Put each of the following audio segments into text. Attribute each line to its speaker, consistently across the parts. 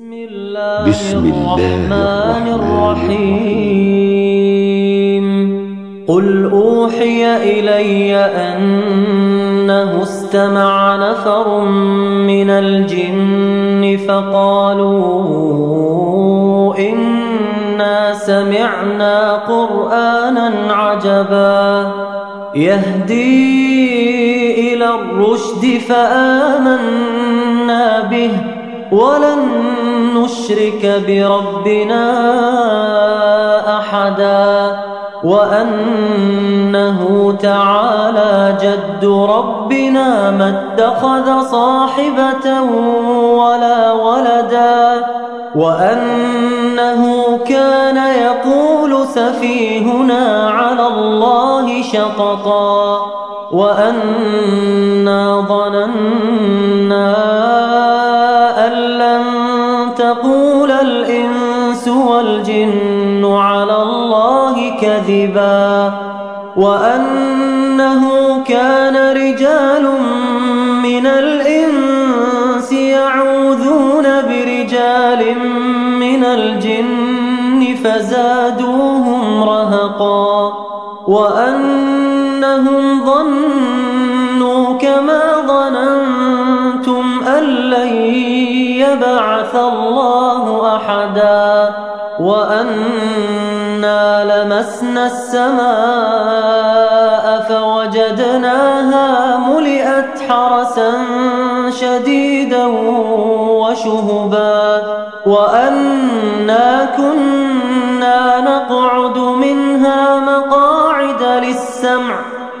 Speaker 1: بسم الله, بسم الرحمن الرحيم. قل أوحي إلي أنه استمع نفر من الجن فقالوا إنا سمعنا قرآنا عجبا. يهدي إلى الرشد فآمنا به. ولن نشرك بربنا أحدا وأنه تعالى جد ربنا ما اتخذ صاحبة ولا ولدا وأنه كان يقول سفيهنا على الله شططا وأنا ظننا أن لن تقول الإنس والجن على الله كذبا وأنه كان رجال من الإنس يعوذون برجال من الجن فزادوهم رهقا وأنهم ظنوا كما لن يبعث الله أحدا وأنا لمسنا السماء فوجدناها ملئت حرسا شديدا وشهبا وأنا كنا نقعد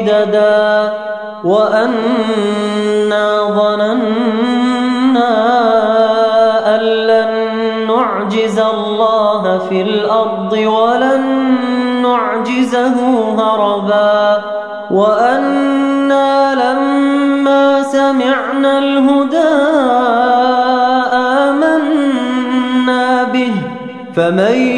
Speaker 1: قددا وأنا ظننا أن لن نعجز الله في الأرض ولن نعجزه هربا وأنا لما سمعنا الهدى آمنا به فمن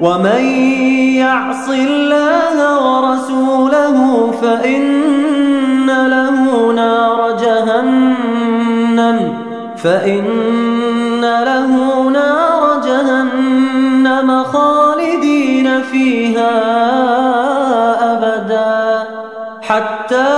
Speaker 1: ومن يعص الله ورسوله فإن له نار جهنم فإن له نار جهنم خالدين فيها أبدا حتى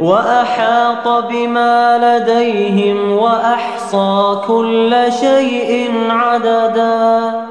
Speaker 1: وأحاط بما لديهم وأحصى كل شيء عددا.